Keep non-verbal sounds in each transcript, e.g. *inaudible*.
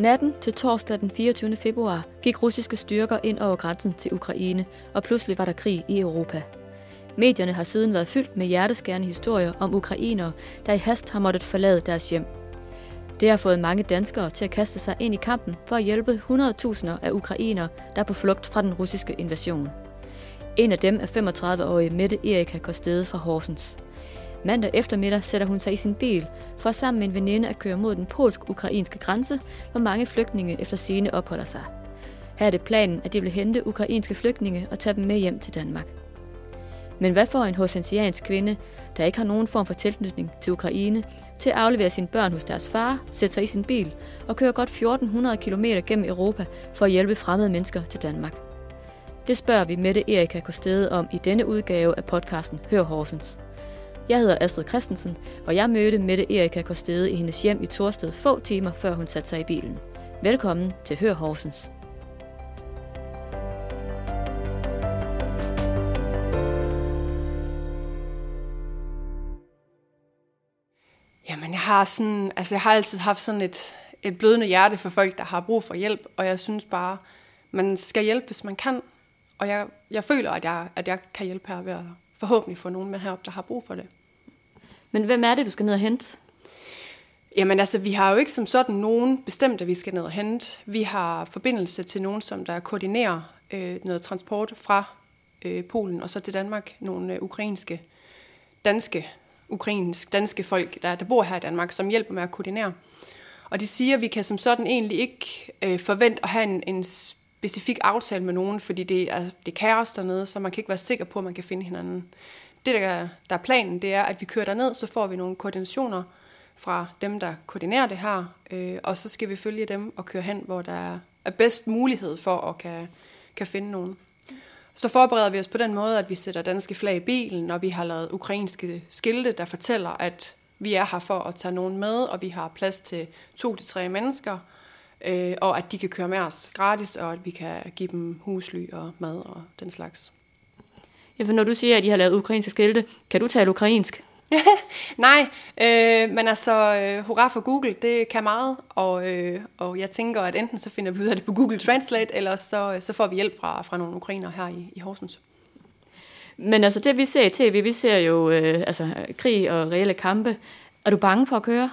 Natten til torsdag den 24. februar gik russiske styrker ind over grænsen til Ukraine, og pludselig var der krig i Europa. Medierne har siden været fyldt med hjerteskærende historier om ukrainere, der i hast har måttet forlade deres hjem. Det har fået mange danskere til at kaste sig ind i kampen for at hjælpe 100.000 af ukrainere, der er på flugt fra den russiske invasion. En af dem er 35-årige Mette Erika Kostede fra Horsens. Mandag eftermiddag sætter hun sig i sin bil for sammen med en veninde at køre mod den polsk-ukrainske grænse, hvor mange flygtninge efter sine opholder sig. Her er det planen, at de vil hente ukrainske flygtninge og tage dem med hjem til Danmark. Men hvad får en hosensiansk kvinde, der ikke har nogen form for tilknytning til Ukraine, til at aflevere sine børn hos deres far, sætte sig i sin bil og køre godt 1400 km gennem Europa for at hjælpe fremmede mennesker til Danmark? Det spørger vi Mette Erika Kostede om i denne udgave af podcasten Hør Horsens. Jeg hedder Astrid Christensen, og jeg mødte Mette Erika Kostede i hendes hjem i Torsted få timer før hun satte sig i bilen. Velkommen til Hør Horsens. Jamen, jeg har, sådan, altså, jeg har altid haft sådan et, et blødende hjerte for folk, der har brug for hjælp, og jeg synes bare, man skal hjælpe, hvis man kan. Og jeg, jeg føler, at jeg, at jeg kan hjælpe her ved at forhåbentlig få nogen med herop, der har brug for det. Men hvem er det, du skal ned og hente? Jamen altså, vi har jo ikke som sådan nogen bestemt, at vi skal ned og hente. Vi har forbindelse til nogen, som der koordinerer øh, noget transport fra øh, Polen og så til Danmark. Nogle øh, ukrainske, danske, ukrainsk, danske folk, der, der bor her i Danmark, som hjælper med at koordinere. Og de siger, at vi kan som sådan egentlig ikke øh, forvente at have en, en specifik aftale med nogen, fordi det er, det er kaos dernede, så man kan ikke være sikker på, at man kan finde hinanden. Det, der, der er planen, det er, at vi kører derned, så får vi nogle koordinationer fra dem, der koordinerer det her, øh, og så skal vi følge dem og køre hen, hvor der er bedst mulighed for at kan, kan finde nogen. Så forbereder vi os på den måde, at vi sætter danske flag i bilen, og vi har lavet ukrainske skilte, der fortæller, at vi er her for at tage nogen med, og vi har plads til to til tre mennesker, øh, og at de kan køre med os gratis, og at vi kan give dem husly og mad og den slags. Ja, for når du siger, at de har lavet ukrainske skilte, kan du tale ukrainsk? *laughs* Nej, øh, men altså, øh, hurra for Google, det kan meget, og, øh, og jeg tænker, at enten så finder vi ud af det på Google Translate, eller så, så får vi hjælp fra, fra nogle ukrainer her i, i Horsens. Men altså, det vi ser i tv, vi ser jo øh, altså, krig og reelle kampe. Er du bange for at køre?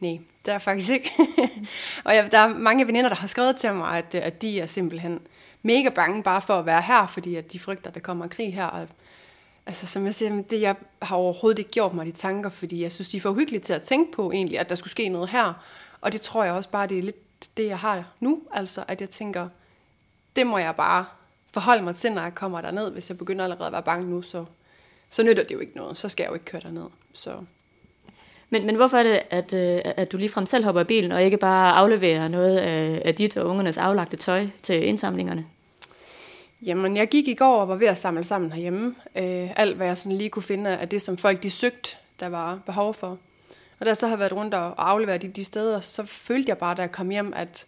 Nej, det er faktisk ikke. *laughs* og jeg, der er mange veninder, der har skrevet til mig, at, at de er simpelthen mega bange bare for at være her, fordi at de frygter, at der kommer krig her. Og, altså, som jeg siger, det jeg har overhovedet ikke gjort mig de tanker, fordi jeg synes, de er for uhyggelige til at tænke på egentlig, at der skulle ske noget her. Og det tror jeg også bare, det er lidt det, jeg har nu. Altså, at jeg tænker, det må jeg bare forholde mig til, når jeg kommer derned. Hvis jeg begynder allerede at være bange nu, så, så nytter det jo ikke noget. Så skal jeg jo ikke køre derned. Så men, men hvorfor er det, at, øh, at du ligefrem selv hopper i bilen, og ikke bare afleverer noget af, af dit og ungernes aflagte tøj til indsamlingerne? Jamen, jeg gik i går og var ved at samle sammen herhjemme. Øh, alt, hvad jeg sådan lige kunne finde af det, som folk de søgte, der var behov for. Og da jeg så har været rundt og afleveret de, de steder, så følte jeg bare, da jeg kom hjem, at,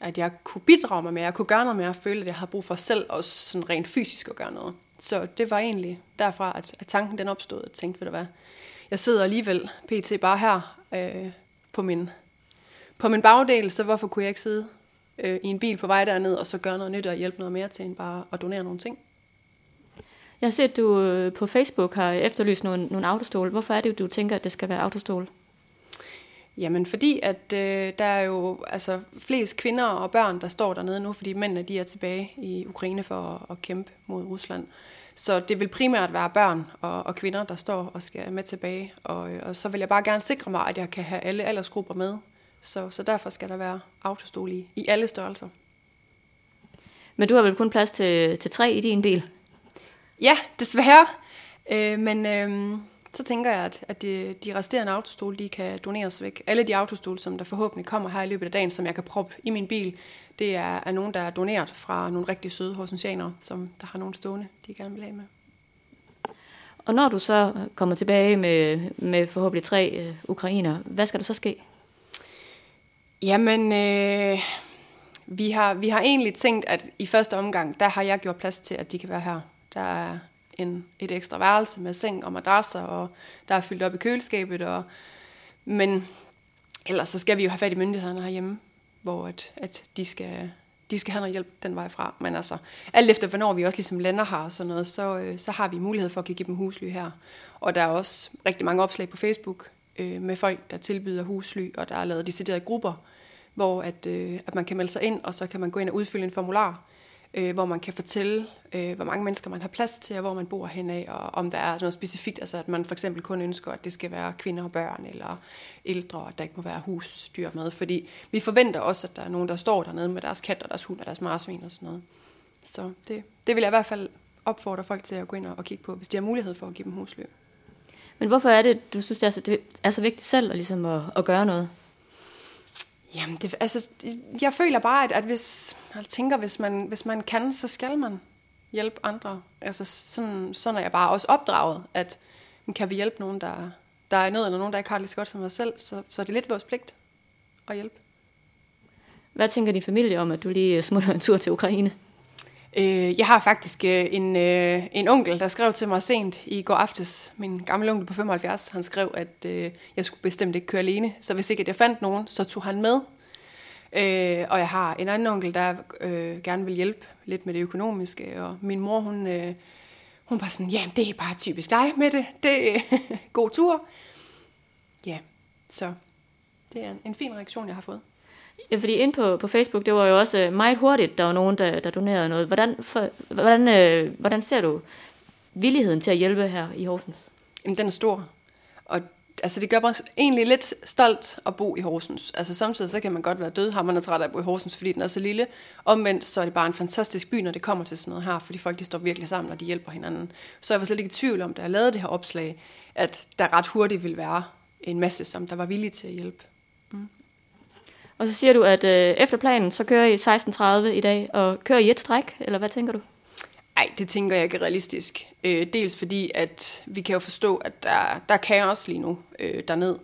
at jeg kunne bidrage mig mere. Jeg kunne gøre noget mere. og følte, at jeg havde brug for selv også sådan rent fysisk at gøre noget. Så det var egentlig derfra, at, at tanken den opstod. Jeg tænkte, ved du hvad, jeg sidder alligevel pt. bare her øh, på, min, på min bagdel, så hvorfor kunne jeg ikke sidde øh, i en bil på vej derned, og så gøre noget nyt og hjælpe noget mere til end bare at donere nogle ting? Jeg har set, at du øh, på Facebook har efterlyst nogle, nogle autostol. Hvorfor er det, du tænker, at det skal være autostol? Jamen fordi, at øh, der er jo altså, flest kvinder og børn, der står dernede nu, fordi mændene de er tilbage i Ukraine for at, at kæmpe mod Rusland. Så det vil primært være børn og, og kvinder, der står og skal med tilbage. Og, og så vil jeg bare gerne sikre mig, at jeg kan have alle aldersgrupper med. Så, så derfor skal der være autostol i, i alle størrelser. Men du har vel kun plads til, til tre i din bil? Ja, desværre. Øh, men øh, så tænker jeg, at, at de, de resterende autostole, de kan doneres væk. Alle de autostole, som der forhåbentlig kommer her i løbet af dagen, som jeg kan proppe i min bil, det er, er nogen, der er doneret fra nogle rigtig søde horsensianere, som der har nogen stående, de gerne vil have med. Og når du så kommer tilbage med, med forhåbentlig tre øh, ukrainer, hvad skal der så ske? Jamen, øh, vi, har, vi har egentlig tænkt, at i første omgang, der har jeg gjort plads til, at de kan være her. Der er en, et ekstra værelse med seng og madrasser, og der er fyldt op i køleskabet. Og, men ellers så skal vi jo have fat i myndighederne herhjemme. hvor at, at de, skal, de skal have noget hjælp den vej fra. Men altså, alt efter hvornår vi også ligesom lander her og sådan noget, så, øh, så har vi mulighed for at give dem husly her. Og der er også rigtig mange opslag på Facebook øh, med folk, der tilbyder husly, og der er lavet deciderede grupper, hvor at, øh, at man kan melde sig ind, og så kan man gå ind og udfylde en formular, øh, hvor man kan fortælle, øh, hvor mange mennesker man har plads til, og hvor man bor henad, og om der er noget specifikt, altså at man for eksempel kun ønsker, at det skal være kvinder og børn, eller ældre, og at der ikke må være husdyr med, fordi vi forventer også, at der er nogen, der står dernede med deres kat og deres hund og deres marsvin og sådan noget. Så det, det vil jeg i hvert fald opfordre folk til at gå ind og kigge på, hvis de har mulighed for at give dem husly. Men hvorfor er det, du synes, det er så, det er så vigtigt selv at, ligesom at, at gøre noget? Jamen, det, altså, jeg føler bare, at, at hvis, jeg tænker, hvis man, hvis man kan, så skal man hjælpe andre. Altså, sådan, sådan er jeg bare også opdraget, at kan vi hjælpe nogen, der, der er nød, eller nogen, der ikke har det lige så godt som os selv, så, så er det lidt vores pligt at hjælpe. Hvad tænker din familie om, at du lige smutter en tur til Ukraine? Øh, jeg har faktisk øh, en, øh, en onkel, der skrev til mig sent i går aftes. Min gamle onkel på 75, han skrev, at øh, jeg skulle bestemt ikke køre alene. Så hvis ikke at jeg fandt nogen, så tog han med. Øh, og jeg har en anden onkel, der øh, gerne vil hjælpe lidt med det økonomiske. Og min mor, hun, øh, hun var sådan, ja, det er bare typisk dig med det. Det er *laughs* god tur. Ja, så det er en, en fin reaktion, jeg har fået. Ja, fordi ind på, på Facebook, det var jo også øh, meget hurtigt, der var nogen, der, der donerede noget. Hvordan, for, hvordan, øh, hvordan ser du villigheden til at hjælpe her i Horsens? Jamen, den er stor. Og altså, det gør mig egentlig lidt stolt at bo i Horsens. Altså, samtidig så kan man godt være død, har man træt af at bo i Horsens, fordi den er så lille. Omvendt så er det bare en fantastisk by, når det kommer til sådan noget her, fordi folk de står virkelig sammen, og de hjælper hinanden. Så jeg var slet ikke i tvivl om, da jeg lavede det her opslag, at der ret hurtigt ville være en masse, som der var villige til at hjælpe. Og så siger du, at øh, efter planen, så kører I 16.30 i dag, og kører I et stræk, eller hvad tænker du? Nej, det tænker jeg ikke realistisk. Øh, dels fordi, at vi kan jo forstå, at der, der er kaos lige nu øh, derned.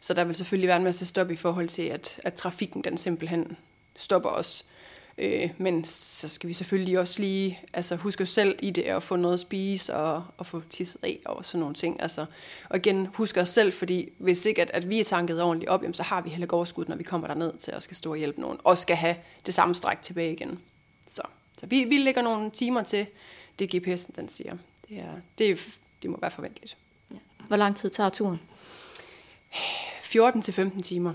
Så der vil selvfølgelig være en masse stop i forhold til, at, at trafikken den simpelthen stopper os. Øh, men så skal vi selvfølgelig også lige altså, huske os selv i det at få noget at spise og, og få tisset af og sådan nogle ting. Altså, og igen, huske os selv, fordi hvis ikke at, at vi er tanket ordentligt op, jamen, så har vi heller ikke overskud, når vi kommer derned til at skal stå og hjælpe nogen, og skal have det samme stræk tilbage igen. Så, så vi, vi lægger nogle timer til det GPS'en, den siger. Det, er, det, det må være forventeligt. Ja. Hvor lang tid tager turen? *sighs* 14 til 15 timer,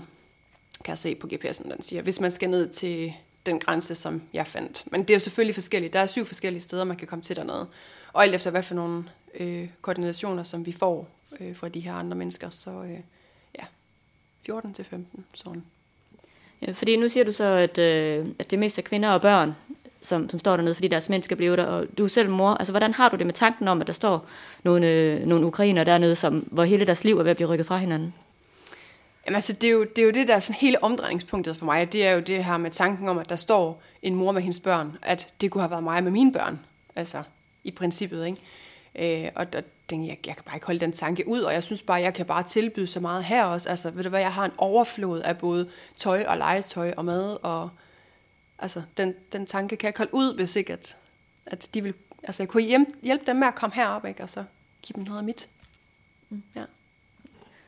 kan jeg se på GPS'en, den siger. Hvis man skal ned til den grænse, som jeg fandt. Men det er jo selvfølgelig forskelligt. Der er syv forskellige steder, man kan komme til dernede. Og alt efter hvad for nogle øh, koordinationer, som vi får øh, fra de her andre mennesker, så øh, ja, 14 til 15, sådan. Ja, fordi nu siger du så, at, øh, at det mest er kvinder og børn, som, som står dernede, fordi deres mænd skal blive der, og du er selv mor. Altså, hvordan har du det med tanken om, at der står nogle, øh, nogle ukrainer dernede, som, hvor hele deres liv er ved at blive rykket fra hinanden? Jamen altså, det er, jo, det er jo det, der er sådan hele omdrejningspunktet for mig. Det er jo det her med tanken om, at der står en mor med hendes børn, at det kunne have været mig med mine børn. Altså, i princippet, ikke? Øh, og der, den, jeg, jeg kan bare ikke holde den tanke ud, og jeg synes bare, jeg kan bare tilbyde så meget her også. Altså, ved du hvad, jeg har en overflod af både tøj og legetøj og mad, og altså, den, den tanke kan jeg ikke holde ud, hvis ikke, at, at de vil, altså, jeg kunne hjælpe, hjælpe dem med at komme herop, ikke? Altså, give dem noget af mit. Mm. Ja.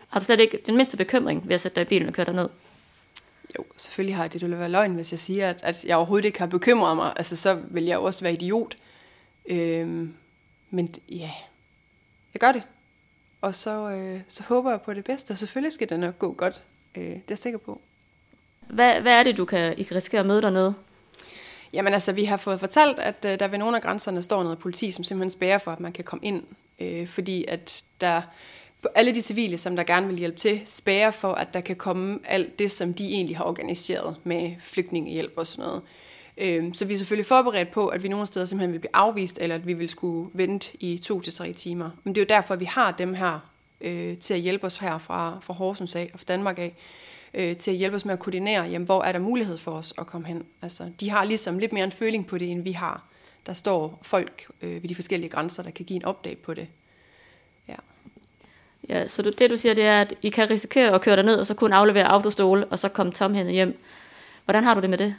Har du slet ikke den mindste bekymring ved at sætte dig i bilen og køre ned? Jo, selvfølgelig har jeg det. Det ville være løgn, hvis jeg siger, at, at jeg overhovedet ikke har bekymret mig. Altså, så vil jeg også være idiot. Øhm, men ja, jeg gør det. Og så, øh, så håber jeg på det bedste. Og selvfølgelig skal det nok gå godt. Øh, det er jeg sikker på. Hvad, hvad er det, du kan, I kan risikere at møde dernede? Jamen altså, vi har fået fortalt, at øh, der ved nogle af grænserne står noget politi, som simpelthen spærrer for, at man kan komme ind. Øh, fordi at der alle de civile, som der gerne vil hjælpe til, spærer for, at der kan komme alt det, som de egentlig har organiseret med flygtningehjælp og sådan noget. Øhm, så vi er selvfølgelig forberedt på, at vi nogle steder simpelthen vil blive afvist, eller at vi vil skulle vente i to til tre timer. Men det er jo derfor, at vi har dem her øh, til at hjælpe os her fra, fra Horsens af og fra Danmark af, øh, til at hjælpe os med at koordinere, jamen, hvor er der mulighed for os at komme hen. Altså, de har ligesom lidt mere en føling på det, end vi har. Der står folk øh, ved de forskellige grænser, der kan give en update på det. Ja, så du, det du siger, det er, at I kan risikere at køre ned og så kun aflevere autostol, og så komme tomhændet hjem. Hvordan har du det med det?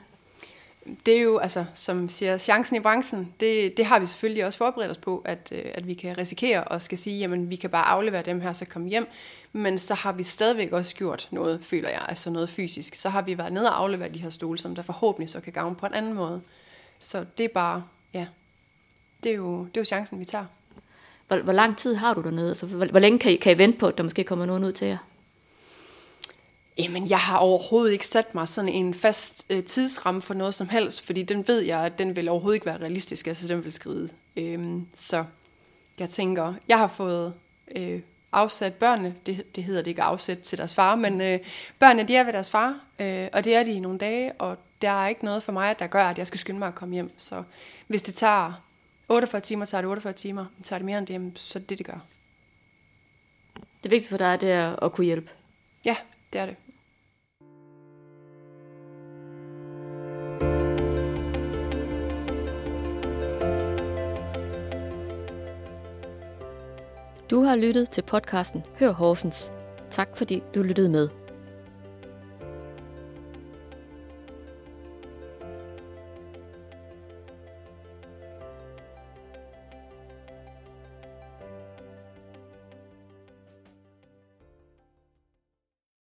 det er jo, altså, som siger, chancen i branchen, det, det har vi selvfølgelig også forberedt os på, at, øh, at vi kan risikere og skal sige, jamen vi kan bare aflevere dem her, så komme hjem. Men så har vi stadigvæk også gjort noget, føler jeg, altså noget fysisk. Så har vi været nede og afleveret de her stole, som der forhåbentlig så kan gavne på en anden måde. Så det er bare, ja, det er jo, det er jo chancen, vi tager. Hvor, hvor lang tid har du dernede? Altså, hvor, hvor længe kan I, kan I vente på, at der måske kommer nogen ud til jer? Jamen, jeg har overhovedet ikke sat mig sådan en fast øh, tidsramme for noget som helst, fordi den ved jeg, at den vil overhovedet ikke være realistisk, altså den vil skride. Øhm, så jeg tænker, jeg har fået øh, afsat børnene, det, det hedder det ikke afsat til deres far, men øh, børnene de er ved deres far, øh, og det er de i nogle dage, og der er ikke noget for mig, der gør, at jeg skal skynde mig at komme hjem. Så hvis det tager 48 timer, tager det 48 timer. Tager det mere end det, så det, det gør. Det vigtigste for dig, det er at kunne hjælpe? Ja, det er det. Du har lyttet til podcasten Hør Horsens. Tak fordi du lyttede med.